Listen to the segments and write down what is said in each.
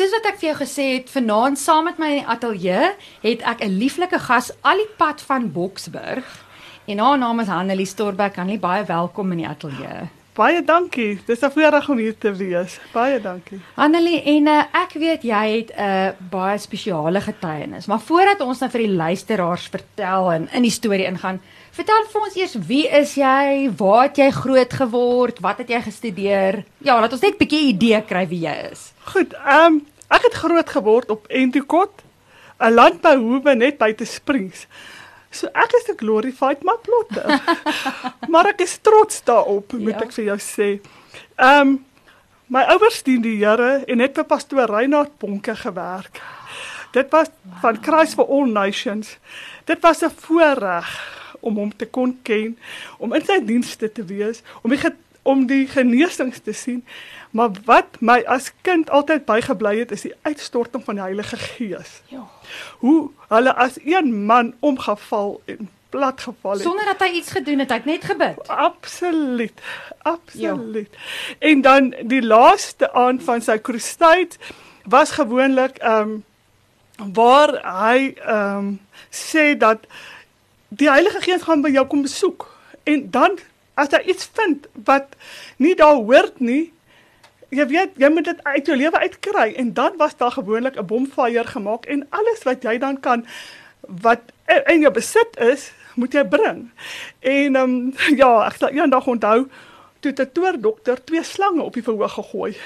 Soos wat ek vir jou gesê het, vanaand saam met my in die ateljee het ek 'n lieflike gas al die pad van Boksburg. En haar naam is Hanelie Storbeck. Hanelie, baie welkom in die ateljee. Baie dankie. Dis 'n voorreg om hier te wees. Baie dankie. Hanelie, en uh, ek weet jy het 'n uh, baie spesiale getuienis, maar voordat ons nou vir die luisteraars vertel en in die storie ingaan, vertel vir ons eers wie is jy? Waar het jy groot geword? Wat het jy gestudeer? Ja, laat ons net 'n bietjie idee kry wie jy is. Goed, ehm um, ek het groot geword op Endicott, 'n landbouhoewe net buite Springs. So ek is 'n glorified maplotter. maar ek is trots daarop, moet ja. ek vir jou sê. Ehm um, my ouers dien die Here en het vir pastoor Reinhard Bonke gewerk. Dit was van Christ for All Nations. Dit was 'n voorreg om hom te kon ken, om in sy dienste te wees, om die om die genesings te sien. Maar wat my as kind altyd bygebly het, is die uitstorting van die Heilige Gees. Ja. Hoe hulle as een man omgeval en plat geval het sonder dat hy iets gedoen het, hy het net gebid. Absoluut. Absoluut. Ja. En dan die laaste aand van sy kroestyd was gewoonlik ehm um, waar hy ehm um, sê dat die Heilige Gees gaan by jou kom besoek en dan as jy iets vind wat nie daar hoort nie jy weet jy moet dit uit jou lewe uitkry en dan was daar gewoonlik 'n bomfire gemaak en alles wat jy dan kan wat in jou besit is moet jy bring en um, ja ek sal eendag onthou toe 'n toordokter twee slange op die verhoog gegooi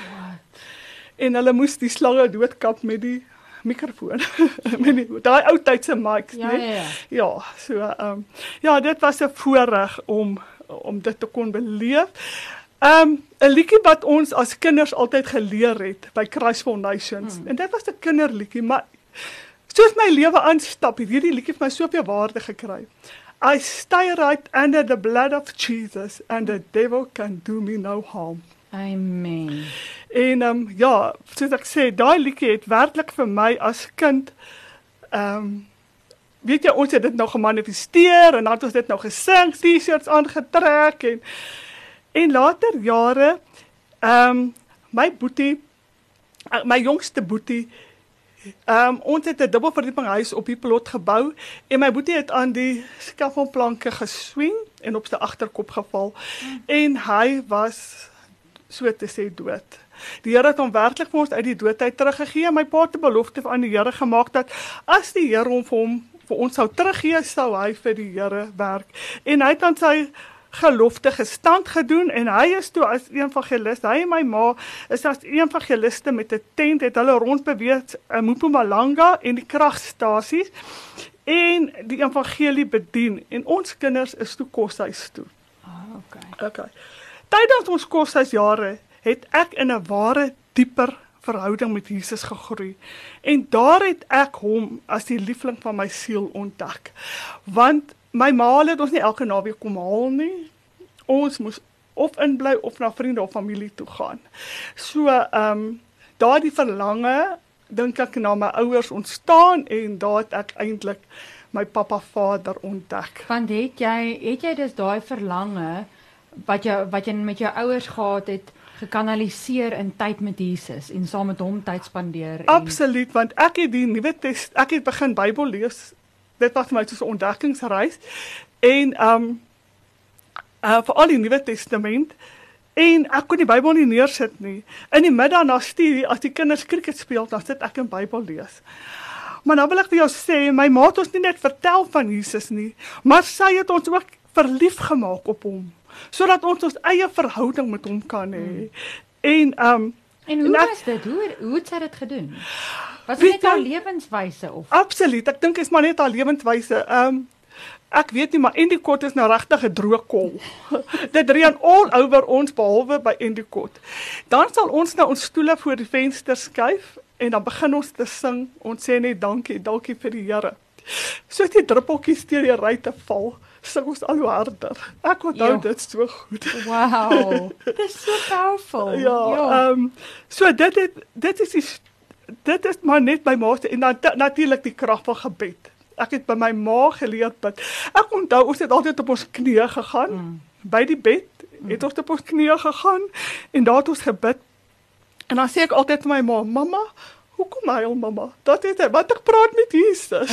en hulle moes die slange doodkap met die mikrofoon. met daai ou tydse mics, ja, nee. Ja, ja. Ja, so ehm um, ja, dit was 'n voorreg om om dit te kon beleef. Ehm um, 'n liedjie wat ons as kinders altyd geleer het by Christ Foundations. Hmm. En dit was 'n kinderliedjie, maar soos my lewe aanstap, het hierdie liedjie vir my soveel waarde gekry. I stay right under the blood of Jesus and the devil can do me no harm. Amen. En ehm um, ja, soos ek sê, daai liedjie het werklik vir my as kind ehm um, weet jy ons het dit nou gemanifesteer en dan het ons dit nou gesing, T-shirts aangetrek en en later jare ehm um, my boetie uh, my jongste boetie ehm um, ons het 'n dubbelverdieping huis op die plot gebou en my boetie het aan die skaffelplanke geswing en op sy agterkop geval mm. en hy was so te sê dood. Die Here het hom werklik vir ons uit die doodheid teruggegee. My pa het 'n belofte aan die Here gemaak dat as die Here hom vir hom vir ons sou teruggee, sou hy vir die Here werk. En hy het aan sy gelofte gestand gedoen en hy is toe as evangelis. Hy en my ma is as evangeliste met 'n tent het hulle rondbeweeg in Mpumalanga en die kragstasies en die evangelie bedien en ons kinders is toe koshuis toe. Ah, oh, okay. Okay. Tydens ons koshuisjare het ek in 'n ware dieper verhouding met Jesus gegroei. En daar het ek hom as die liefling van my siel ontdek. Want my ma het ons nie elke naweek kom haal nie. Ons moes of inbly of na vriende of familie toe gaan. So ehm um, daardie verlange dink ek na my ouers ontstaan en daar het ek eintlik my pappa vader ontdek. Want het jy het jy dus daai verlange wat jy wat jy met jou ouers gehad het gekanaliseer in tyd met Jesus en saam met hom tyd spandeer. En... Absoluut, want ek het die Nuwe Testament, ek het begin Bybel lees. Dit was vir my so 'n ontdekkingsreis. En um uh vir al die Nuwe Testament en ek kon die Bybel nie neersit nie. In die middag na studie as die kinders krieket speel, dan sit ek in Bybel lees. Maar nou wil ek vir jou sê, my ma het ons nie net vertel van Jesus nie, maar sy het ons ook verlief gemaak op hom sodat ons ons eie verhouding met hom kan hê. Hmm. En um en hoe en ek, is dit? Hoe hoe het sy dit gedoen? Was dit net haar lewenswyse of Absoluut. Ek dink dit is maar net haar lewenswyse. Um Ek weet nie maar Endicott is nou regtig 'n droë kol. Dit reën al oor ons behalwe by Endicott. Dan sal ons nou ons stoele voor die venster skuif en dan begin ons te sing. Ons sê net dankie, dankie vir die Here. So die druppeltjies deur die ry te val sing ons al hoe harder. Ek onthou dit so goed. Wow. Dit is so powerful. Ja. Ehm um, so dit het, dit is die, dit is maar net by ma se en dan natuurlik die krag van gebed. Ek het by my ma geleer bid. Ek onthou ons het altyd op ons knieë gegaan mm. by die bed. Het ons op ons knieë gegaan en daar het ons gebid. En dan sê ek altyd vir my ma, mamma, my, mamma. Dat het hy, want ek praat met Jesus.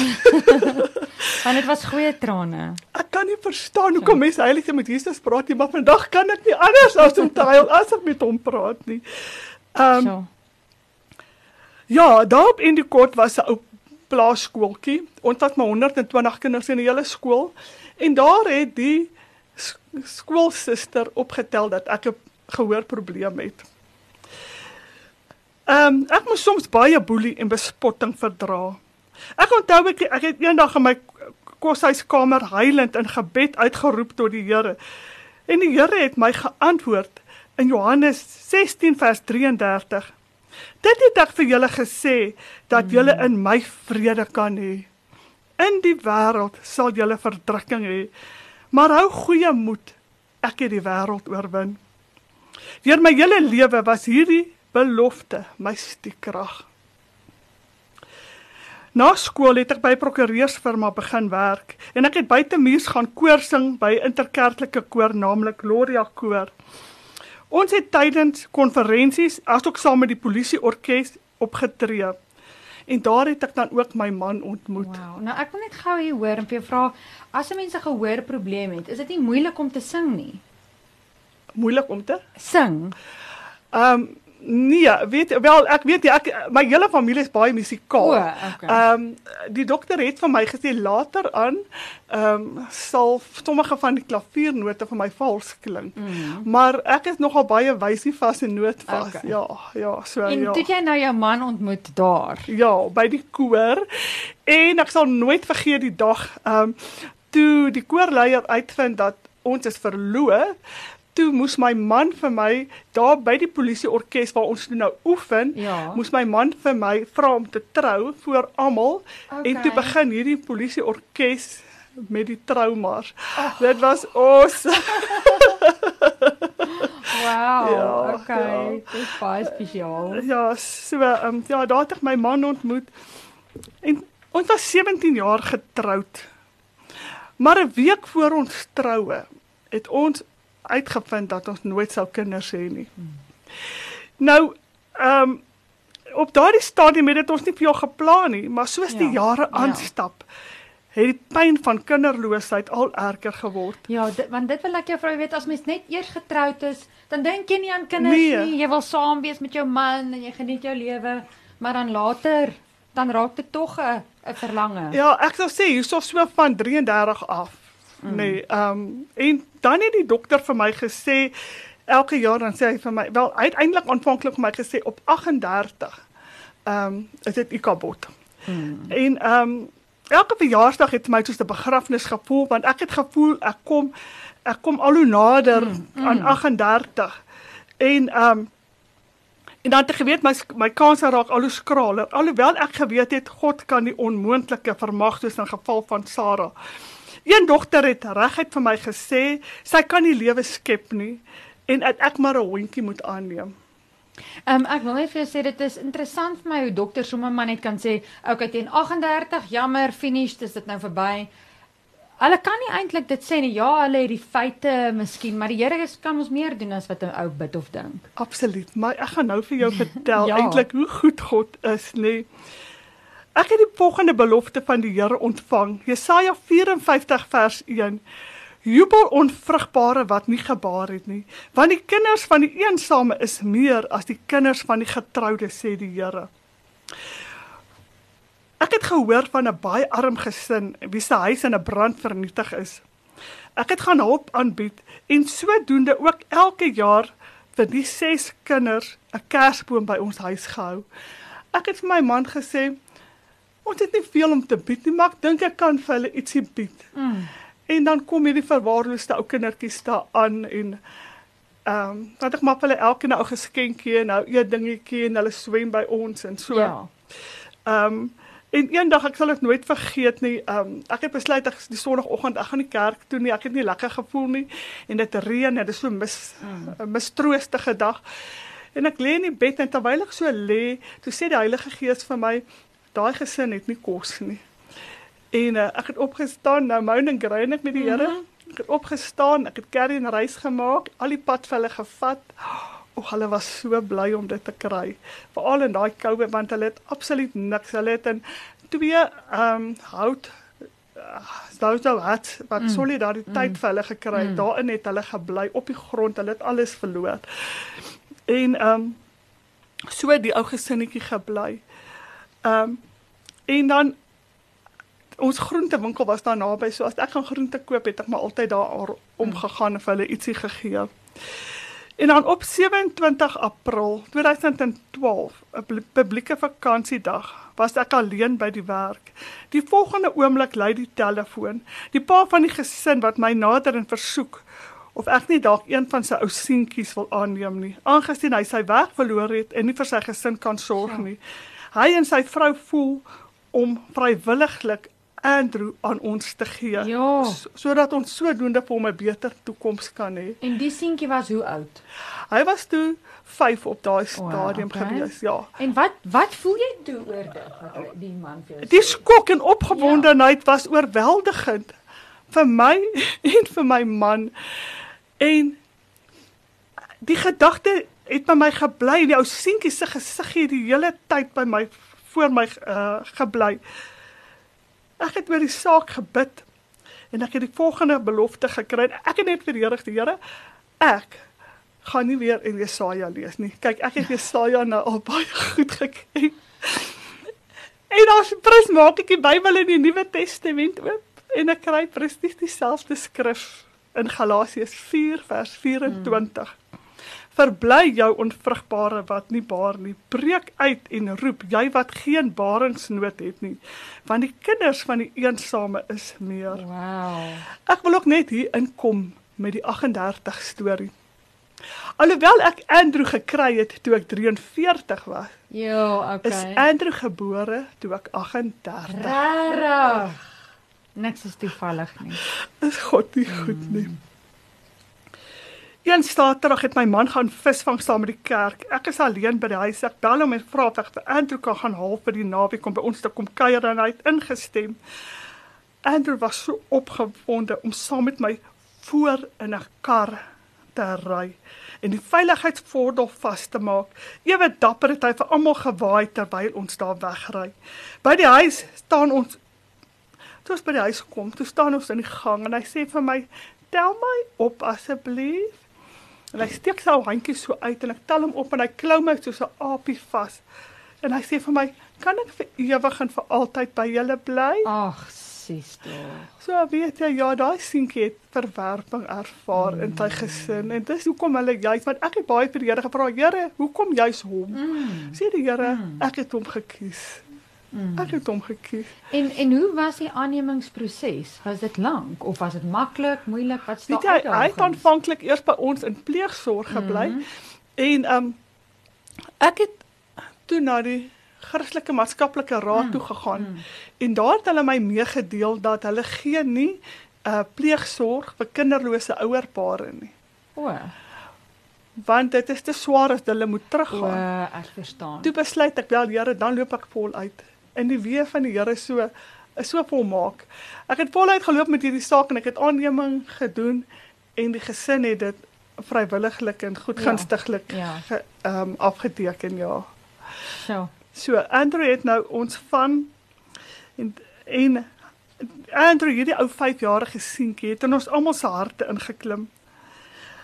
Want dit was goeie trane. Ek kan nie verstaan hoekom mense heilig met Jesus praat nie, maar vandag kan ek nie anders as om te huil as ek met hom praat nie. Ehm um, So. Ja, daar op Endicott was 'n ou plaasskooltjie. Ons het maar 120 kinders in die hele skool en daar het die sk- skoolsuster opgetel dat ek 'n gehoorprobleem het. Ehm um, ek moes soms baie boelie en bespotting verdra. Ek onthou ek, ek het eendag in my koshuiskamer huilend in gebed uitgeroep tot die Here. En die Here het my geantwoord in Johannes 16 vers 33. Dit het ek vir julle gesê dat julle in my vrede kan hê. In die wêreld sal julle verdrukking hê, maar hou goeie moed. Ek het die wêreld oorwin. Deur my hele lewe was hierdie belofte my stiekrag. Na skool het ek by prokureursfirma begin werk en ek het buite muurs gaan koor sing by interkerklike koor naamlik Gloria Koor. Ons het tydens konferensies asook saam met die polisieorkes opgetree. En daar het ek dan ook my man ontmoet. Wow. Nou ek wil net gou hier hoor en vir jou vra, as 'n mens 'n gehoorprobleem het, is dit nie moeilik om te sing nie. Moeilik om te. Sing. Ehm um, nee, weet wel ek weet nie, ek my hele familie is baie musikaal. O, okay. Ehm die dokter het vir my gesê later aan ehm um, sal sommige van die klaviernote vir my vals klink. Mm. Maar ek is nogal baie wysie vas en noodvas. Okay. Ja, ja, so En ja. toe het jy nou jou man ontmoet daar. Ja, by die koor. En ek sal nooit vergeet die dag ehm um, toe die koorleier uitvind dat ons is verloof. Toe moes my man vir my daar by die polisieorkes waar ons nou oefen, Ja. moes my man vir my vra om te trou voor almal en toe Okay. begin hierdie polisieorkes met die traumas. Oh. Dit was awesome. Wow. Ja, okay. ja. Dis baie spesiaal. Ja, so um, ja, daar het ek my man ontmoet. En ons was 17 jaar getroud. Maar 'n week voor ons troue het ons uitgevind dat ons nooit sou kinders hê nie. Nou, ehm um, op daardie stadium het dit ons nie vir jou geplan nie, maar soos die Ja, jare ja. aanstap, het die pyn van kinderloosheid al erger geword. Ja, dit, want dit wil ek jou vrou weet as mens net eers getroud is, dan dink jy nie aan kinders Nee. nie. Jy wil saam wees met jou man en jy geniet jou lewe, maar dan later dan raak dit tog 'n 'n verlange. Ja, ek sou sê hierso so van 33 af. Mm. Nee, ehm um, en dan het die dokter vir my gesê elke jaar dan sê hy vir my wel uiteindelik aanvanklik vir my gesê op 38 ehm um, is dit ikabot. Mm. En ehm um, elke verjaarsdag het my soos 'n begrafnis gevoel want ek het gevoel ek kom ek kom al hoe nader mm, mm. aan 38. En ehm um, En dan het ek geweet my my kanse raak al hoe skraler. Alhoewel ek geweet het God kan die onmoontlike vermag soos in geval van Sara. Een dogter het reguit vir my gesê sy kan nie lewe skep nie en dat ek maar 'n hondjie moet aanneem. Um, ek wil net vir jou sê dit is interessant vir my hoe dokters sommer maar net kan sê, okay teen 38, jammer, finish, dis dit nou verby. Hulle kan nie eintlik dit sê nie. Ja, hulle het die feite miskien, maar die Here kan ons meer doen as wat 'n ou bid of dink. Absoluut, maar ek gaan nou vir jou vertel ja. eintlik hoe goed God is, nê. Nee. Ek het die volgende belofte van die Here ontvang. Jesaja 54 vers 1. Jubel onvrugbare wat nie gebaar het nie, want die kinders van die eensame is meer as die kinders van die getroude sê die Here. Ek het gehoor van 'n baie arm gesin wie se huis in 'n brand vernietig is. Ek het gaan hulp aanbied en sodoende ook elke jaar vir die ses kinders 'n kersboom by ons huis gehou. Ek het vir my man gesê ons het nie veel om te bied nie, maar ek dink ek kan vir hulle ietsie bied. Mm. En dan kom hierdie verwaarloosde ou kindertjies daar aan en ehm um, dat ek maar vir hulle elkeen 'n ou geskenkie en nou 'n dingetjie en hulle swem by ons en so. Ja. Ehm um, en eendag ek sal dit nooit vergeet nie. Ehm um, ek het besluit ek die sonoggend ek gaan nie kerk toe nie. Ek het nie lekker gevoel nie en dit reën en dit is so mis mm. mistroostige dag. En ek lê in die bed en terwyl ek so lê, toe sê die Heilige Gees vir my, daai gesin het nie kos nie. En uh, ek het opgestaan, nou moan en grein ek met die Here. Mhm. Ek het opgestaan, ek het curry en rys gemaak, al die pad vir hulle gevat. O, hulle was so bly om dit te kry. Veral in daai koue want hulle het absoluut niks. Hulle het in twee ehm um, hout sou sou het wat mm. solidariteit mm. vir hulle gekry. Mm. Daarin het hulle gebly op die grond. Hulle het alles verloor. En ehm um, so die ou gesinnetjie gebly. Ehm um, en dan ons groentewinkel was daar naby. So as ek gaan groente koop, het ek maar altyd daar omgegaan en vir hulle ietsie gegee. En dan op 27 April 2012, 'n publieke vakansiedag, was ek alleen by die werk. Die volgende oomblik lui die telefoon. Die pa van die gesin wat my nader en versoek of ek nie dalk een van sy ou seentjies wil aanneem nie, aangesien hy sy werk verloor het en nie vir sy gesin kan sorg nie. Hy en sy vrou voel om vrywilliglik Andrew aan ons te gee. Ja. Sodat ons sodoende vir hom 'n beter toekoms kan hê. En die seentjie was hoe oud? Hy was toe 5 op daai stadium oh, okay. gewees, ja. En wat wat voel jy toe oor dit wat die man vir jou? Die skok en opgewondenheid ja. was oorweldigend vir my en vir my man. En die gedagte het by my gebly, die ou seentjie se gesig hier die hele tyd by my voor my uh, gebly. Ek het oor die saak gebid en ek het die volgende belofte gekry. Ek het net vir die Here gesê, Here, ek gaan nie weer in Jesaja lees nie. Kyk, ek het Jesaja nou al baie goed geken. En as prins maak ek die Bybel in die Nuwe Testament oop en ek kry presies dieselfde skrif in Galasiërs 4 vers 24. Hmm. Verbly jou onvrugbare wat nie baar nie. Breek uit en roep jy wat geen baringsnood het nie, want die kinders van die eensame is meer. Wow. Ek wil ook net hier inkom met die 38 storie. Alhoewel ek Andrew gekry het toe ek 43 was. Ja, okay. Is Andrew gebore toe ek 38. Rarig. Niks is toevallig nie. Is God nie goed nie. Mm. Een Saterdag het my man gaan visvang saam met die kerk. Ek is alleen by die huis. Ek bel hom en vra of ek vir Andrew kan gaan haal vir die naweek om by ons te kom kuier en hy het ingestem. Andrew was so opgewonde om saam met my voor in 'n kar te ry en die veiligheidsgordel vas te maak. Ewe dapper het hy vir almal gewaai terwyl ons daar wegry. By die huis staan ons Toe ons by die huis kom, toe staan ons in die gang en hy sê vir my: "Tel my op asseblief." En hy steek sy handjie so uit en ek tel hom op en hy klou my soos 'n aapie vas. En hy sê vir my, "Kan ek vir ewig en vir altyd by julle bly?" Ag, sister. So weet jy, ja, daai seentjie het verwerping ervaar mm. in sy gesin en dis hoekom hulle juist want ek het baie vir die Here gevra, Here, hoekom juist hom? Mm. Sê die Here, mm. ek het hom gekies. Mm. Ek het hom gekies. En en hoe was die aannemingsproses? Was dit lank of was dit maklik, moeilik? Wat staan uit? Hy het aanvanklik eers by ons in pleegsorg gebly. Mm. En ehm um, ek het toe na die Christelike Maatskaplike Raad mm. toe gegaan mm. en daar het hulle my meegedeel dat hulle gee nie uh, pleegsorg vir kinderlose ouerpare nie. O. Want dit is te swaar as hulle moet teruggaan. O, ek verstaan. Toe besluit ek wel, Here, dan loop ek vol uit in die weë van die Here so so volmaak. Ek het voluit geloop met hierdie saak en ek het aanneming gedoen en die gesin het dit vrywilliglik en goedgunstiglik ja. ja. ehm um, afgeteken ja. So. So Andrew het nou ons van en en Andrew hierdie ou 5-jarige seentjie het in ons almal se harte ingeklim.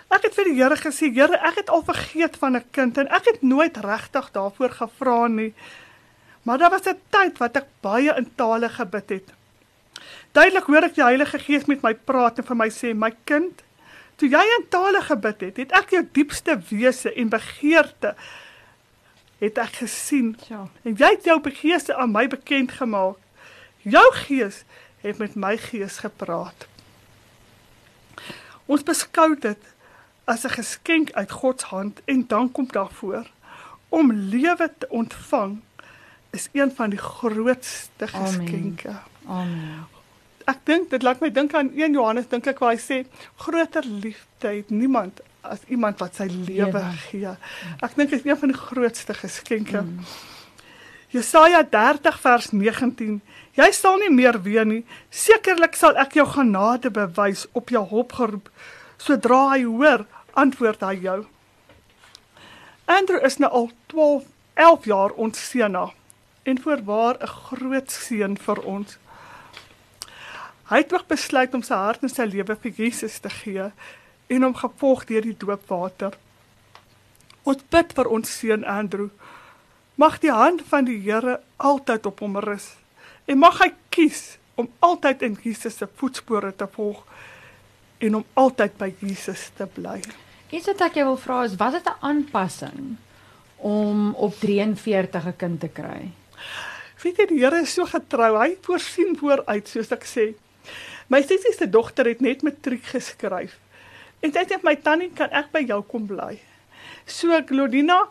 Ek het vir die Here gesê, Here, ek het al vergeet van 'n kind en ek het nooit regtig daarvoor gevra nie. Maar daar was 'n tyd wat ek baie in tale gebid het. Duidelik hoor ek die Heilige Gees met my praat en vir my sê, "My kind, toe jy in tale gebid het, het ek jou diepste wese en begeerte het ek gesien. Ja. En jy het jou begeerte aan my bekend gemaak. Jou Gees het met my gees gepraat." Ons beskou dit as 'n geskenk uit God se hand en dan kom daarvoor om lewe te ontvang is een van die grootste geskenke. Amen. Ek dink dit laat my dink aan 1 Johannes dink ek waar hy sê groter liefde het niemand as iemand wat sy lewe gee. Ek dink dit is een van die grootste geskenke. Mm. Jesaja 30 vers 19. Jy sal nie meer ween nie. Sekerlik sal ek jou genade bewys op jou hulp geroep. Sodra hy hoor, antwoord hy jou. Andrew is nou al 12, 11 jaar ons seun na en voorwaar 'n groot seun vir ons. Hy het ook besluit om sy hart en sy lewe vir Jesus te gee en hom gevolg deur die doopwater. Ons bid vir ons seun Andrew. Mag die hand van die Here altyd op hom rus en mag hy kies om altyd in Jesus se voetspore te volg en om altyd by Jesus te bly. Iets wat ek jou wil vra is, was dit 'n aanpassing om op 43 'n kind te kry? Weet jy die Here is so getrou. Hy voorsien vooruit soos ek sê. My sussie se dogter het net matriek geskryf. En sy sê my tannie kan ek by jou kom bly. So Claudina,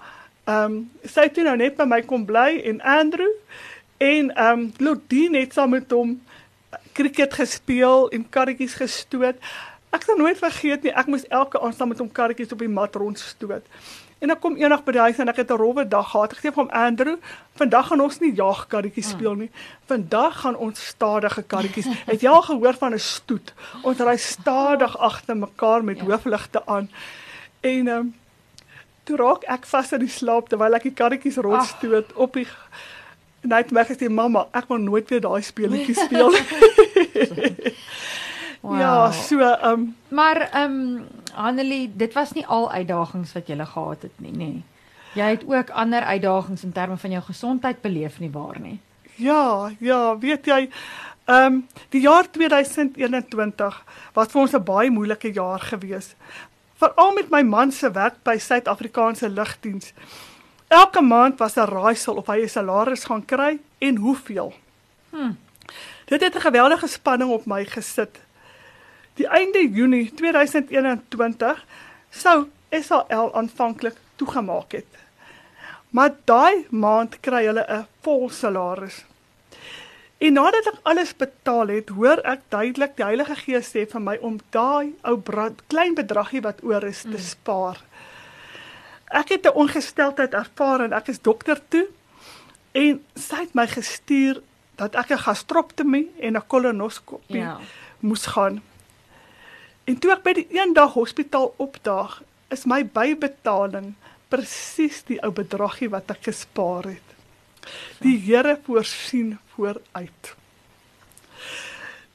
ehm um, sy toe nou net by my kom bly en Andrew en ehm um, Claudine het saam met hom cricket gespeel en karretjies gestoot. Ek sal nooit vergeet nie, ek moes elke aand saam met hom karretjies op die mat rondstoot. En dan kom eendag by die huis en ek het 'n rowwe dag gehad. Ek sê vir hom Andrew, vandag gaan ons nie jagkarretjies speel nie. Vandag gaan ons stadige karretjies. Het jy al gehoor van 'n stoet? Ons ry stadig agter mekaar met ja. hoofligte aan. En ehm um, toe raak ek vas in die slaap terwyl ek die karretjies rondstoot op die en hy het my gesê mamma, ek wil nooit weer daai speletjie speel. wow. Ja, so ehm um, maar ehm um, Annelie, dit was nie al uitdagings wat jy gehad het nie, nê. Nee. Jy het ook ander uitdagings in terme van jou gesondheid beleef nie waar nie. Ja, ja, weet jy, ehm um, die jaar 2021 was vir ons 'n baie moeilike jaar gewees. Veral met my man se werk by Suid-Afrikaanse Lugdiens. Elke maand was 'n raaisel of hy 'n salaris gaan kry en hoeveel. Hm. Dit het 'n geweldige spanning op my gesit. Die einde Junie 2021 sou SAL aanvanklik toegemaak het. Maar daai maand kry hulle 'n vol salaris. En nadat ek alles betaal het, hoor ek duidelik die Heilige Gees sê vir my om daai ou klein bedragie wat oor is te hm. spaar. Ek het 'n ongesteldheid ervaar en ek is dokter toe en sy het my gestuur dat ek 'n gastroptomie en 'n kolonoskopie ja. moes gaan. En toe ek by die eendag hospitaal opdaag, is my bybetaling presies die ou bedragie wat ek gespaar het. Die Here voorsien vooruit.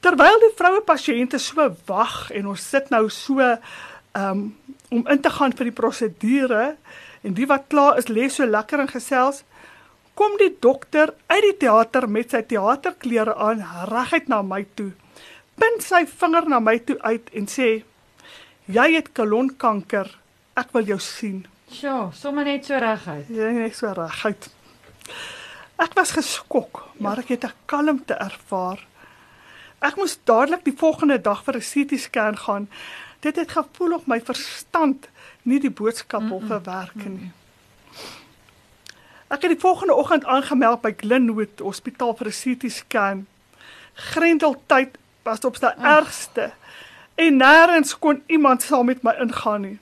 Terwyl die vroue pasiënte so wag en ons sit nou so um, om in te gaan vir die prosedure en die wat klaar is lê so lekker en gesels kom die dokter uit die teater met sy teaterklere aan reguit na my toe punt sy vinger na my toe uit en sê jy het kolonkanker ek wil jou sien. Sjoe sommer net so reguit. Ja net so reguit. Ek was geskok maar ek het 'n kalmte ervaar. Ek moes dadelik die volgende dag vir 'n CT scan gaan. Dit het gevoel of my verstand nie die boodskap wil verwerk nie. Ek het die volgende oggend aangemeld by Glenwood Hospitaal vir 'n CT scan. Grendeltyd was op sy ergste en nêrens kon iemand saam met my ingaan nie.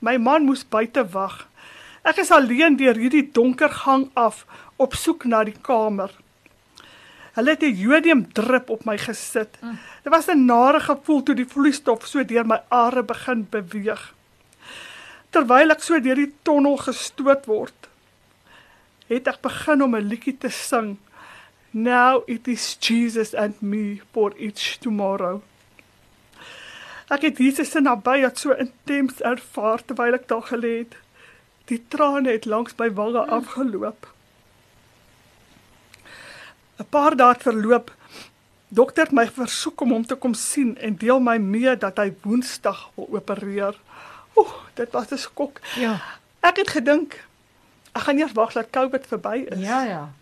My man moes buite wag. Ek is alleen deur hierdie donker gang af op soek na die kamer. Hulle het 'n jodium drup op my gesit. Mm. Dit was 'n nare gevoel toe die vloeistof so deur my are begin beweeg. Terwyl ek so deur die tonnel gestoot word, het ek begin om 'n liedjie te sing. Now it is Jesus and me for each tomorrow. Ek het Jesus se nabyheid so intens ervaar terwyl ek daar gelê het. Die trane het langs my wange afgeloop. 'n paar dae verloop. Dokter het my versoek om hom te kom sien en deel my mee dat hy Woensdag wil opereer. Oeg, dit was 'n skok. Ja. Ek het gedink ek gaan eers wag dat COVID verby is. Ja, ja.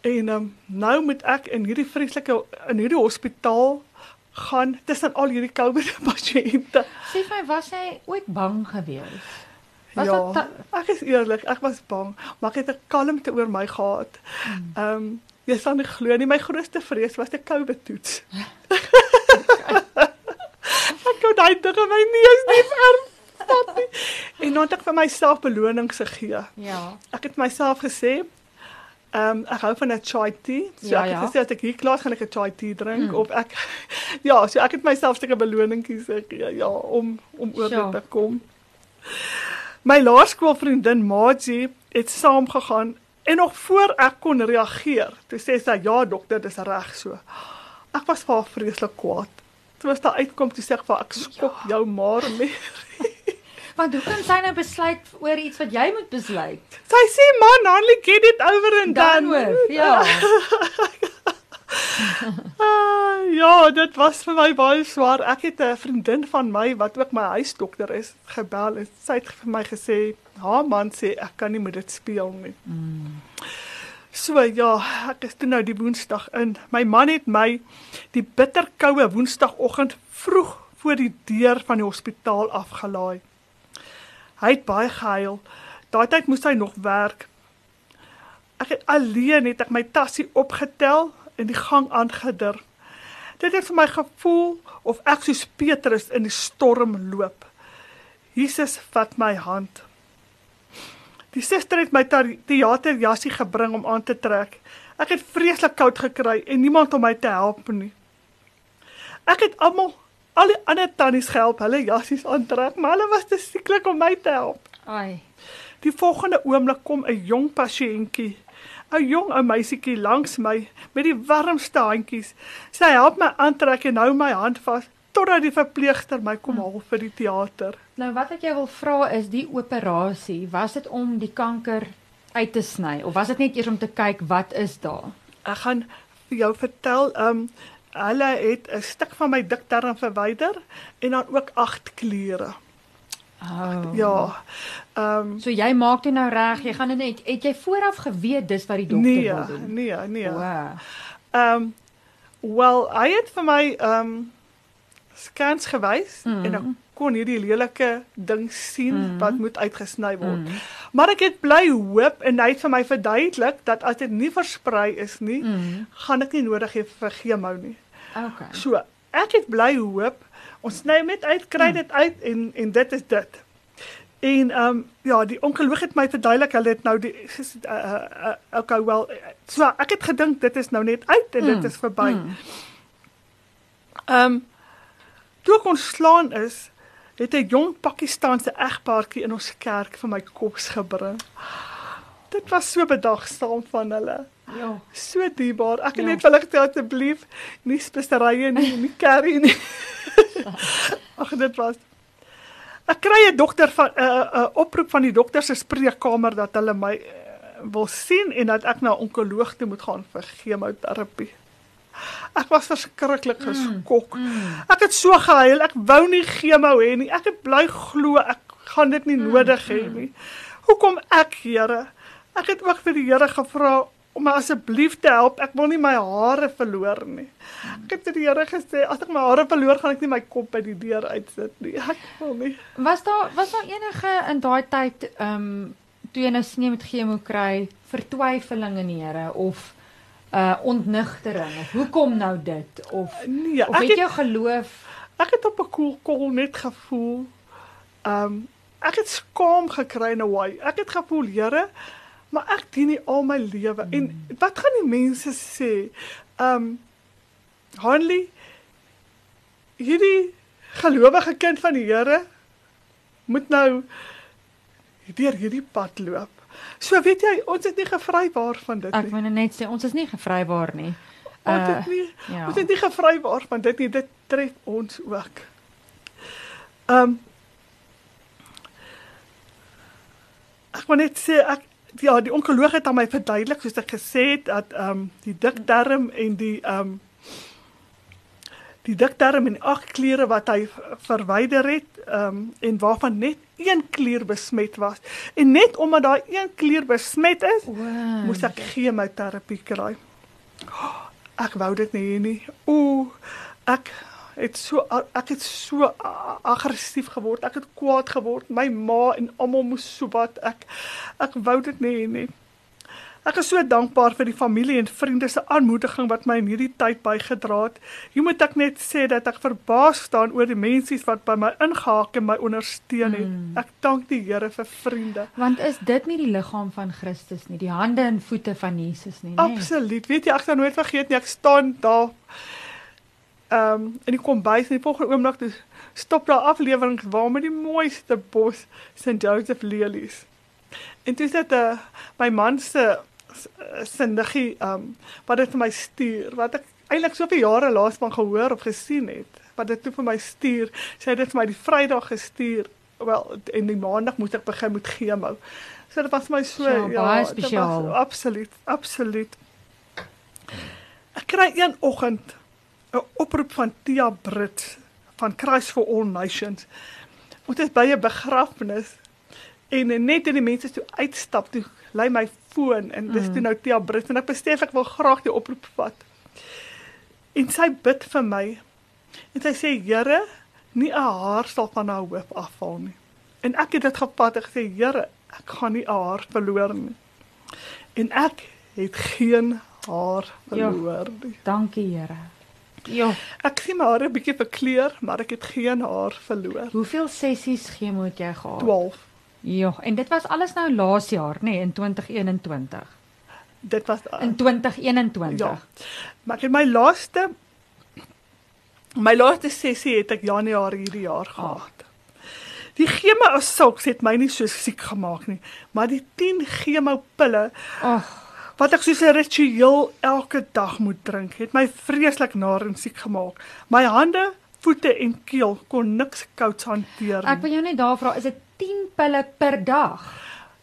En um, nou moet ek in hierdie vreeslike in hierdie hospitaal gaan tussen al hierdie COVID pasiënte. Sê my, was jy ooit bang geweest? Was ja, ek is eerlik, ek was bang, maar ek het 'n kalmte oor my gehad. Hmm. Ehm um, Jy sal nie glo nie, my grootste vrees was 'n COVID toets. ek kon daai dinge my neus nie ervat nie. En nou het ek vir myself belonings gegee. Ja. Ek het myself gesê, ehm um, ek hou van 'n chai tea. So ja, ek het ja. gesê as ek hier klaar gaan ek 'n chai tea drink mm. of ek ja, so ek het myself 'n beloningies gegee ja, om om oor te kom. My laerskoolvriendin Maatjie het saamgegaan en nog voor ek kon reageer, toe sê sy ja dokter, dis reg so. Ek was vir haar vreeslik kwaad. Toe was daar uitkom toe sê ek vir ek skop ja. jou maar mee. Want hoe kan sy nou besluit oor iets wat jy moet besluit? Sy sê man, only get it over and done. Dan with, ja. Ah, ja, dit was vir my baie swaar. Ek het 'n vriendin van my wat ook my huisdokter is, gebel en sy het vir my gesê, "Ha man sê ek kan nie met dit speel nie." Mm. So ja, ek is toe nou die Woensdag in. My man het my die bitterkoue Woensdagoggend vroeg voor die deur van die hospitaal afgelaai. Hy het baie gehuil. Daai tyd moes hy nog werk. Ek het alleen het ek my tassie opgetel in die gang aangedur. Dit het vir my gevoel of ek soos Petrus in die storm loop. Jesus vat my hand. Die suster het my teaterjassie gebring om aan te trek. Ek het vreeslik koud gekry en niemand om my te help nie. Ek het almal al die ander tannies gehelp hulle jassies aantrek, maar hulle was te sieklik om my te help. Ai. Die volgende oomblik kom 'n jong pasiëntjie 'n jong ou meisietjie langs my met die warmste handjies. Sy help my aantrek en hou my hand vas totdat die verpleegster my kom haal vir die teater. Nou wat ek jou wil vra is die operasie, was dit om die kanker uit te sny of was dit net eers om te kyk wat is daar? Ek gaan vir jou vertel, ehm um, hulle het 'n stuk van my dikdarm verwyder en dan ook agt kliere. Oh. Ja. Ehm um, so jy maak dit nou reg. Jy gaan net het jy vooraf geweet dis wat die dokter nee, wil doen? Nee, nee. Wow. Ehm um, wel, hy het vir my ehm um, scans gewys mm. en ek kon hierdie lelike ding sien mm. wat moet uitgesny word. Mm. Maar ek het bly hoop en hy het vir my verduidelik dat as dit nie versprei is nie, mm. gaan ek nie nodig hê vir chemo nie. Okay. So, ek het bly hoop Ons sny net uit, kry dit uit en en dit is dit. En ehm um, ja, die onkoloog het my verduidelik hulle het nou die uh, uh, okay wel so ek het gedink dit is nou net uit en dit mm. is verby. Mm. Ehm um, toe ons slaan is het 'n jong Pakistaanse egpaartjie in ons kerk vir my kos gebring. Dit was so bedagsaam van hulle. Ja. So dierbaar. Ek het ja. net hulle gesê asseblief nie speserye nie, nie curry nie. Ag dit was Ek kry 'n dokter van 'n uh, 'n uh, oproep van die dokter se spreekkamer dat hulle my uh, wil sien en dat ek na 'n onkoloog toe moet gaan vir chemoterapie. Ek was verskriklik mm, geskok. Mm, mm. Ek het so gehuil. Ek wou nie chemo hê nie. Ek het bly glo ek gaan dit nie mm, nodig hê mm. nie. Hoekom ek, Here? Ek het ook vir die Here gevra om my asseblief te help. Ek wil nie my hare verloor nie. Ek het vir die Here gesê as ek my hare verloor, gaan ek nie my kop by die deur uitsit nie. Ek wil nie. Was daar was daar enige in daai tyd ehm um, toe jy nou sneeu met chemo kry, vertwyfeling in die Here of uh ontnigtering of hoekom nou dit of nee, of het jy geloof? Ek het op 'n koel kol net gevoel. Ehm um, ek het skaam gekry in 'n way. Ek het gevoel, Here, maar ek dien nie al my lewe mm. en wat gaan die mense sê? Um Hanlie hierdie gelowige kind van die Here moet nou deur hierdie pad loop. So weet jy, ons het nie gevrywaar van dit nie. Ek wil net sê ons is nie gevrywaar nie. Ons het uh, nie ja. ons het nie gevrywaar van dit nie. Dit tref ons ook. Um Ek wil net sê ek ja, die onkoloog het aan my verduidelik soos ek gesê het dat ehm um, die dikdarm en die ehm um, die dikdarm en ag kliere wat hy verwyder het ehm um, en waarvan net een klier besmet was en net omdat daai een klier besmet is, wow. moes ek chemoterapie kry. Ek wou dit nie nie. Ooh, ek het so ek het so aggressief geword. Ek het kwaad geword. My ma en almal moes so wat ek ek wou dit nie hê nie. Ek is so dankbaar vir die familie en vriende se aanmoediging wat my in hierdie tyd bygedra het. Jy moet ek net sê dat ek verbaas staan oor die mense wat by my ingehaak en my ondersteun het. Mm. Ek dank die Here vir vriende. Want is dit nie die liggaam van Christus nie, die hande en voete van Jesus nie, nee? Absoluut. Weet jy, ek sal nooit vergeet nie. Ek staan daar ehm um, in die kombuis en die volgende oomblik dis stop daar afleweringe waar met die mooiste bos St Joseph lilies. En dis dit 'n uh, my man se sindige um wat dit vir my stuur wat ek eintlik soveel jare laas van gehoor of gesien het wat dit toe vir my stuur sy het dit vir my die Vrydag gestuur wel en die Maandag moet ek begin met chemo so dit was my so Ja, ja, baie spesiaal. absoluut absoluut ek kry een oggend 'n oproep van Tia Brits van Christ for All Nations Ons is by 'n begrafnis en net toe die mense toe uitstap, toe lei my foon en dis Mm. toe nou Tia Brits en ek besef ek wil graag die oproep vat. En sy bid vir my. En sy sê, "Here, nie 'n haar sal van haar hoof afval nie." En ek het dit gevat en gesê, "Here, ek gaan nie 'n haar verloor nie." En ek het geen haar Ja. verloor nie. Dankie Here. Ja, Ek sien my hare 'n bietjie verkleur, maar ek het geen haar verloor. hoeveel sessies chemo het jy gehad? 12. Ja, en dit was alles nou laas jaar, nê, nee, in 2021. Dit was uh, In 2021. Ja. Maar ek het my laaste my laaste sessie het ek Januarie hierdie jaar gehad. Die chemo as sulks het my nie so siek gemaak nie, maar die 10 chemo pille Ag, wat ek soos 'n ritueel elke dag moet drink, het my vreeslik naar en siek gemaak. My hande, voete en keel kon niks kouds hanteer ek nie. wil jou net daar vra, is dit 10 pille per dag?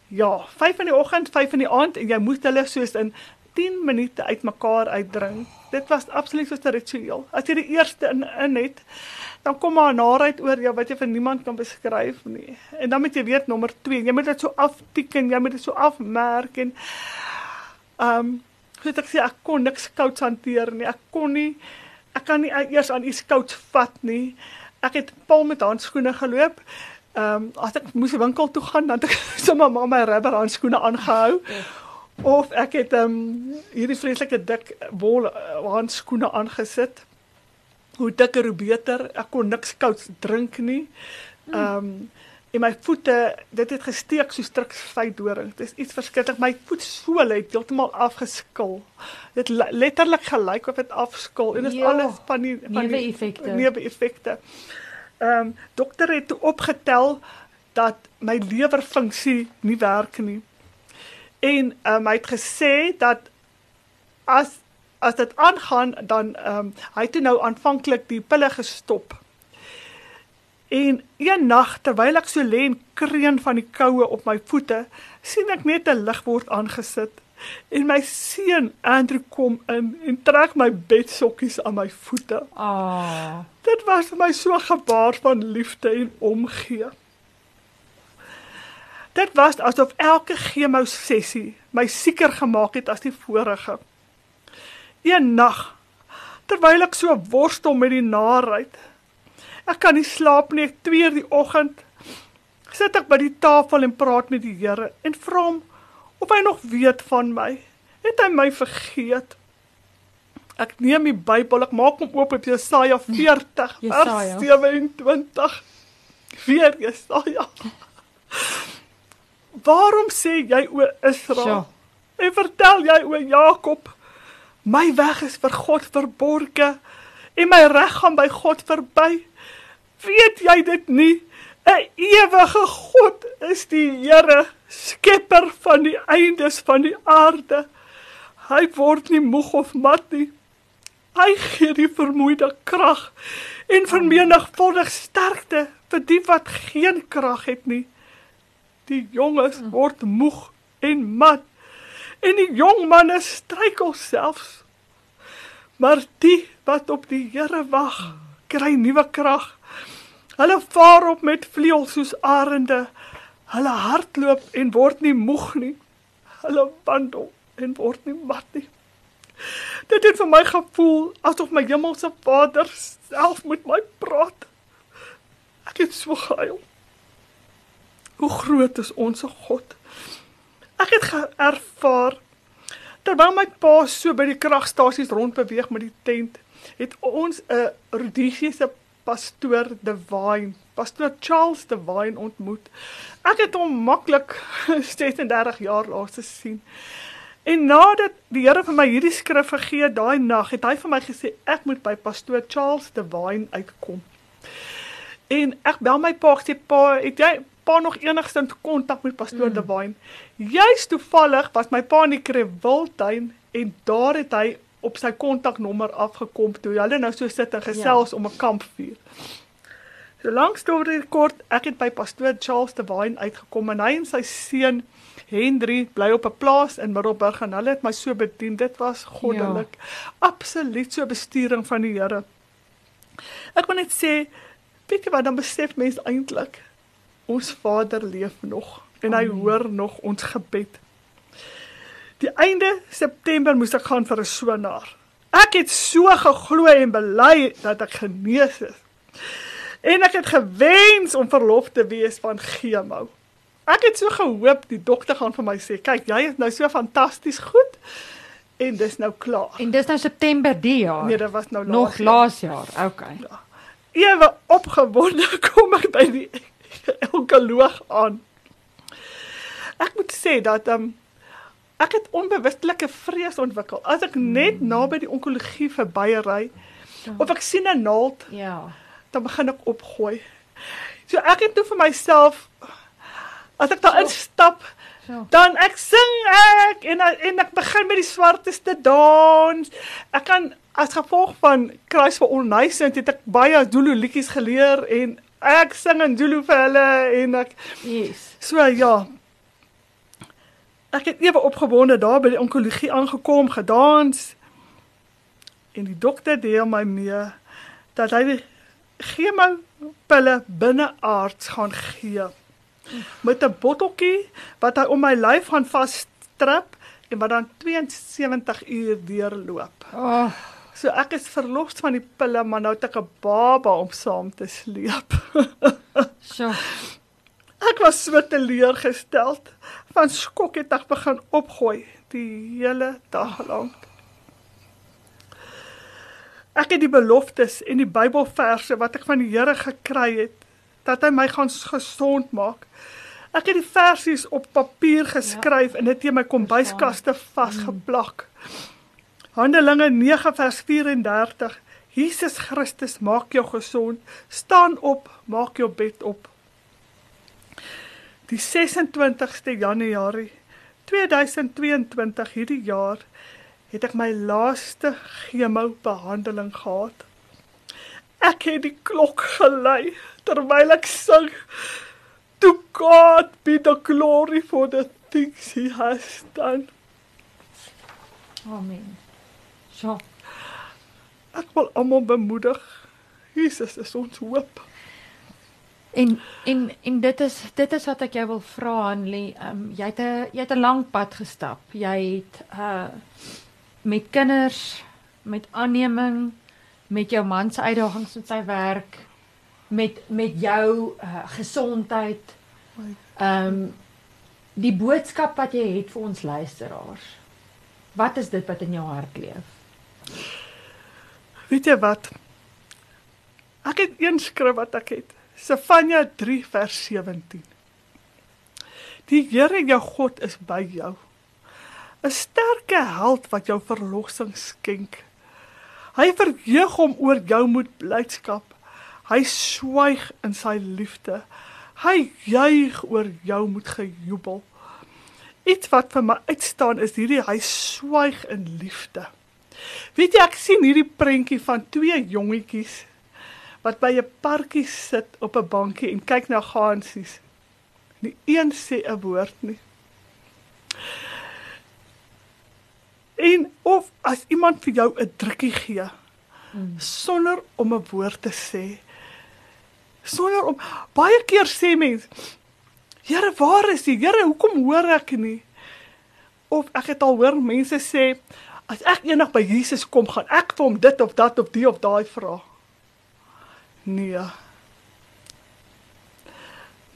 Ja, 5 in die oggend, 5 in die aand en jy moet hulle soos in 10 minute uitmekaar uitdrink. Dit was absoluut soos 'n ritueel. As jy die eerste in in het, dan kom maar naait oor jou wat jy vir niemand kan beskryf nie. En dan moet jy weet nommer 2, jy moet dit so afteken, jy moet dit so afmerk en um, het ek sê ek kon niks kouds hanteer nie. Ek kon nie ek kan nie eers aan iets kouds vat nie. Ek het pal met handskoene geloop. Ehm um, as ek moes winkel toe gaan, dan het ek sommer maar my rubber handskoene aangehou. Of ek het ehm um, hierdie vreeslike dik wol uh, handskoene aangesit. Hoe dikker hoe beter. Ek kon niks kouds drink nie. Ehm um, en my voete, dit het gesteek so striks vydoring. Dit is iets verskriklik. My voetsole het heeltemal afgeskil. Dit le- letterlik gelyk of dit afskil en dit is Ja, alles van die van die neeweffekte. Neeweffekte. Ehm um, dokter het toe opgetel dat my lewerfunksie nie werk nie. En ehm um, hy het gesê dat as as dit aangaan dan ehm um, hy het nou aanvanklik die pille gestop. En een nag terwyl ek so lê en kreun van die koue op my voete, sien ek net 'n lig word aangesit. En my seun Andrew kom in en trek my bedsokkies aan my voete. Ah, Dit was vir my so 'n gebaar van liefde en omgee. Dit was asof elke chemo sessie my sieker gemaak het as die vorige. Een nag terwyl ek so worstel met die naarheid. Ek kan nie slaap nie, ek 2 uur die oggend sit ek by die tafel en praat met die Here en vra hom of hy nog weet van my. Het hy my vergeet? Ek neem die Bybel, ek maak hom oop op Jesaja 40 Jesaja. vers 27. Weer Jesaja. Waarom sê jy o Israel? Sjoe. En vertel jy o Jakob, my weg is vir God verborge en my reg gaan by God verby. Weet jy dit nie? 'n Ewige God is die Here, skepper van die eindes van die aarde. Hy word nie moeg of mat nie. Hy gee die vermoeide krag en vermenigvuldig sterkte vir die wat geen krag het nie. Die jonges word moeg en mat en die jong manne struikel selfs. Maar die wat op die Here wag, kry nuwe krag. Hulle vaar op met vleuels soos arende. Hulle hardloop en word nie moeg nie. Hulle wandel en word nie mat nie. Dit het vir my gevoel asof my hemelse Vader self met my praat. Ek het so gehuil. Hoe groot is ons God? Ek het ervaar terwyl my pa so by die kragstasies rondbeweeg met die tent, het ons 'n Rhodesiese pastoor Divine, pastoor Charles Divine ontmoet. Ek het hom maklik 36 jaar laas gesien. En nadat die Here vir my hierdie skrif gegee het daai nag, het hy vir my gesê ek moet by pastoor Charles Divine uitkom. En ek bel my pa sê pa, het jy pa nog enigstens kontak met pastoor mm. Devine? Juist toevallig was my pa in die Krewiltuin en daar het hy op sy kontaknommer afgekom toe hulle nou so sit en gesels ja. om 'n kampvuur. So lank storie kort, ek het by pastoor Charles Devine uitgekom en hy en sy seun Hendry bly op 'n plaas in Middelburg en hulle het my so bedien. Dit was goddelik. Ja. Absoluut so bestuuring van die Here. Ek wil net sê, weet jy wat dan besef mense eintlik? Ons Vader leef nog en hy Amen. hoor nog ons gebed. Die einde September moes ek gaan vir 'n sonaar. Ek het so geglo en bely dat ek genees is. En ek het gewens om verlof te wees van chemo. Ek het so gehoop die dokter gaan vir my sê, "Kyk, jy is nou so fantasties goed." En dis nou klaar. En dis nou September die jaar. Nee, dit was nou laas nog laas jaar. Okay. Ja. Ewe opgewonde kom ek by die onkoloog aan. Ek moet sê dat ehm um, ek het onbewustelike vrees ontwikkel. As ek net hmm. naby die onkologie verbyry ja. of ek sien 'n naald, ja, dan begin ek opgooi. So ek het toe vir myself As ek daar instap, dan ek sing ek en en ek begin met die swarteste dans. Ek kan as gevolg van kruis vir onnuisend het ek baie Zulu liedjies geleer en ek sing in Zulu vir hulle en ek Yes. So ja. Ek het ewe opgewonde daar by die onkologie aangekom, gedans. En die dokter deel my mee dat hy die chemo pille binne aards gaan gee met 'n botteltjie wat hy om my lyf gaan vasstrap en wat dan 72 uur deurloop. Oh. So ek is verlos van die pille, maar nou het ek 'n baba om saam te sleep. so. Ek was so teleurgesteld. Van skok het ek begin opgooi die hele dag lank. Ek het die beloftes en die Bybelverse wat ek van die Here gekry het, dat hy my gaan gesond maak. Ek het die versies op papier geskryf ja. en dit in my kombuiskaste vasgeplak. Handelinge 9 vers 34. Jesus Christus maak jou gesond. Staan op, maak jou bed op. Die 26ste Januarie 2022 hierdie jaar het ek my laaste chemo behandeling gehad. Ek het die klok gelei terwyl ek sing to God be the glory for the things he has done. Amen. So. Ek wil almal bemoedig. Jesus is ons hoop. En en en dit is dit is wat ek jou wil vra Hanlie. Ehm um, jy het 'n jy het 'n lang pad gestap. Jy het uh met kinders, met aanneming, met jou man se uitdagings met sy werk, met met jou uh, gesondheid. Ehm um, die boodskap wat jy het vir ons luisteraars. Wat is dit wat in jou hart leef? Weet jy wat? Ek het een skrif wat ek het. Sefanja 3 vers 17. Die Here jou God is by jou. 'n Sterke held wat jou verlossing skenk. Hy verheug hom oor jou met blydskap. Hy swyg in sy liefde. Hy juig oor jou met gejubel. Iets wat vir my uitstaan is hierdie hy swyg in liefde. Weet jy ek sien hierdie prentjie van twee jongetjies wat by 'n parkie sit op 'n bankie en kyk na gansies. Die een sê 'n woord nie. En of as iemand vir jou 'n drukkie gee hmm. sonder om 'n woord te sê, sonder om baie keer sê mens Here waar is jy Here hoekom hoor ek nie of ek het al hoor mense sê as ek eendag by Jesus kom gaan ek vir hom dit of dat of die of daai vra nee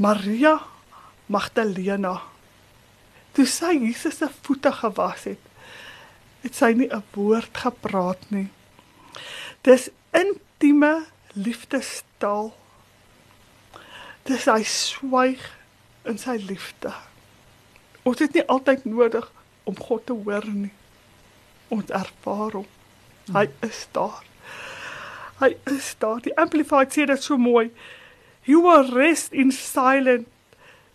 Maria Magdalena toe sy Jesus se voete gewas het het sy nie 'n woord gepraat nie dis intieme liefdestaal dis hy swyg in sy liefde. Ons het nie altyd nodig om God te hoor nie. Ons ervaar hom. Hy is daar. Hy is daar. Die amplified sê dit so mooi. You will rest in silent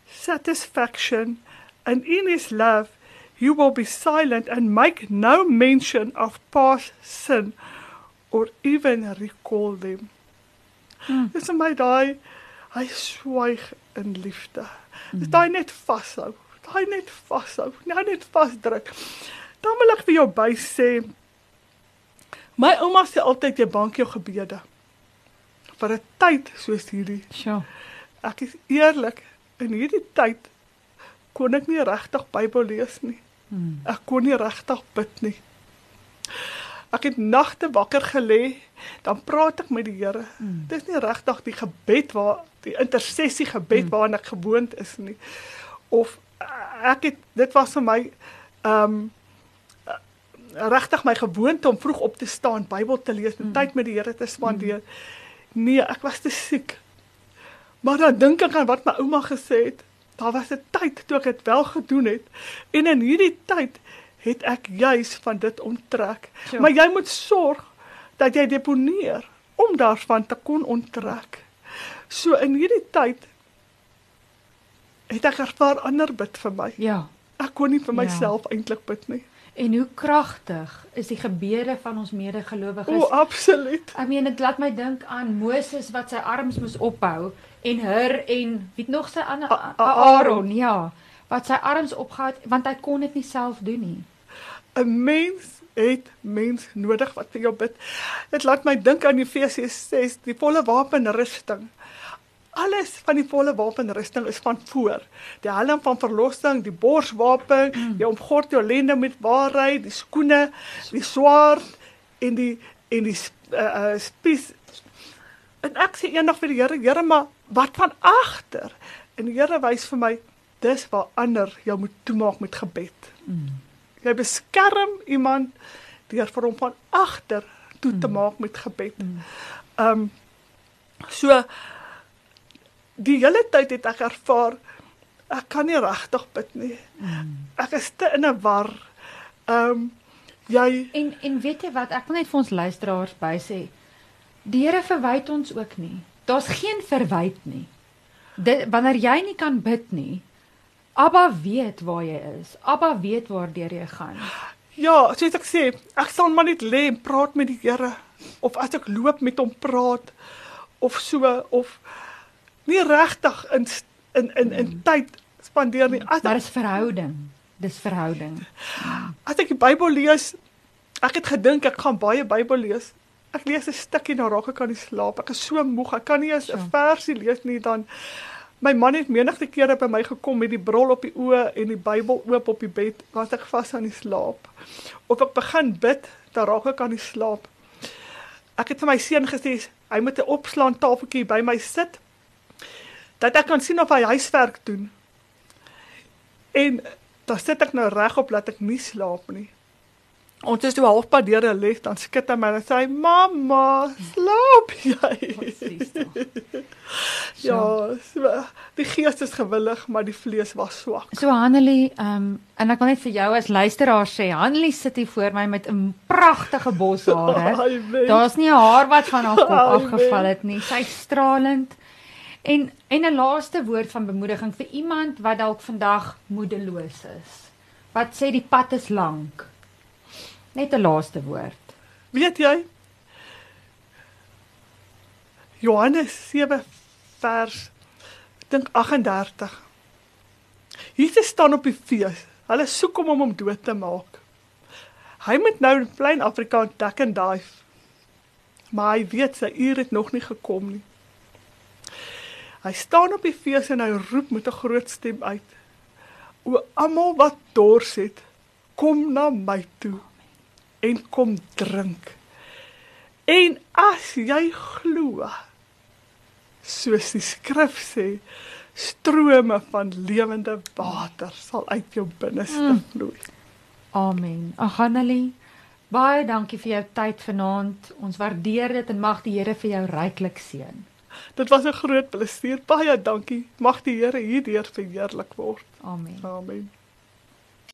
satisfaction, and in his love you will be silent and make no mention of past sin or even recall them. Hmm. Dis my daai hy swyg in liefde. Dis daai net vashou. Daai net vashou. Nou net vasdruk. Dan wil ek vir jou by sê my ouma sê altyd jy bank jou gebede vir 'n tyd soos hierdie. Sjoe. Ek is eerlik, in hierdie tyd kon ek nie regtig Bybel lees nie. Hmm. Ek kon nie regtig bid nie. Ek het nagte wakker gelê, dan praat ek met die Here. Hmm. Dis nie regtig die gebed waar die intersessie gebed Hmm. waarna ek gewoond is nie. Of uh, ek het dit was vir my ehm um, regtig my gewoonte om vroeg op te staan, Bybel te lees, Mm. tyd met die Here te spandeer. Nee, ek was te siek. Maar dan dink ek aan wat my ouma gesê het. Daar was 'n tyd toe ek dit wel gedoen het en in hierdie tyd het ek juis van dit onttrek. Sure. Maar jy moet sorg dat jy deponeer om daarvan te kon onttrek. So in hierdie tyd het ek ervaar ander bid vir my. Ja. Ek kon nie vir Ja. myself eintlik bid nie. En hoe kragtig is die gebede van ons medegelowiges? O, absoluut. Ek meen dit laat my dink aan Moses wat sy arms moes ophou en Hur en wie nog sy ander Aaron, ja, wat sy arms opgehou het want hy kon dit nie self doen nie. 'n Mens het mens nodig wat vir jou bid. Dit laat my dink aan Efesiërs 6, die volle wapenrusting. Alles van die volle wapenrusting is van voor. Die helm van verlossing, die borswapen, mm. jy omgord jou lende met waarheid, die skoene, die swaard en die en die uh, uh, spies. En ek sê eendag vir die Here, Here, maar wat van agter? En die Here wys vir my, dis waar ander jou moet toemaak met gebed. Mm. Jy beskerm iemand deur vir hom van agter toe te Mm. maak met gebed. Mm. Ehm um, so die hele tyd het ek ervaar ek kan nie regtig bid nie. Mm. Ek is te in 'n war. Ehm um, jy En en weet jy wat, ek wil net vir ons luisteraars by sê, die Here verwyd ons ook nie. Daar's geen verwyd nie. Dit wanneer jy nie kan bid nie, Abba weet waar jy is. Abba weet waardeur jy gaan. ja, soos ek sê, ek sal maar net lê en praat met die Here of as ek loop met hom praat of so of nie regtig in in in in tyd spandeer nie. As Maar dis verhouding. Dis verhouding. as ek die Bybel lees, ek het gedink ek gaan baie Bybel lees. Ek lees 'n stukkie nou raak ek aan die slaap. Ek is so moeg. Ek kan nie eens 'n Ja. versie lees nie dan My man het menigte kere by my gekom met die bril op die oë en die Bybel oop op die bed, was ek vas aan die slaap. Of ek begin bid, dan raak ek aan die slaap. Ek het vir my seun gesê hy moet 'n opslaan tafeltjie by my sit dat ek kan sien of hy huiswerk doen. En dan sit ek nou regop dat ek nie slaap nie. Ons is toe halfpad deur 'n les, dan skud hy my en sê "Mamma, slaap jy?" Presies. Ja, so, die gees is gewillig, maar die vlees was swak. So Hanelie, ehm um, en ek wil net vir jou as luisteraar sê, Hanelie sit hier voor my met 'n pragtige bos hare. Daar's nie 'n haar wat van haar kop afgeval het nie. Sy's stralend. En en 'n laaste woord van bemoediging vir iemand wat dalk vandag moedeloos is. Wat sê die pad is lank. Net 'n laaste woord. Weet jy? Johannes 7 vers dink 38. Jesus staan op die fees. Hulle soek hom om hom dood te maak. Hy moet nou in plain Afrikaans duck and dive. Maar hy weet sy uur het nog nie gekom nie. Hy staan op die fees en hy roep met 'n groot stem uit: O almal wat dors het, kom na my toe en kom drink. En as jy glo, soos die skrif sê, strome van lewende water sal uit jou binneste Mm. vloei. Amen. Ag Hanelie, baie dankie vir jou tyd vanaand. Ons waardeer dit en mag die Here vir jou ryklik seën. Dit was 'n groot plesier. Baie dankie. Mag die Here hierdeur verheerlik word. Amen. Amen.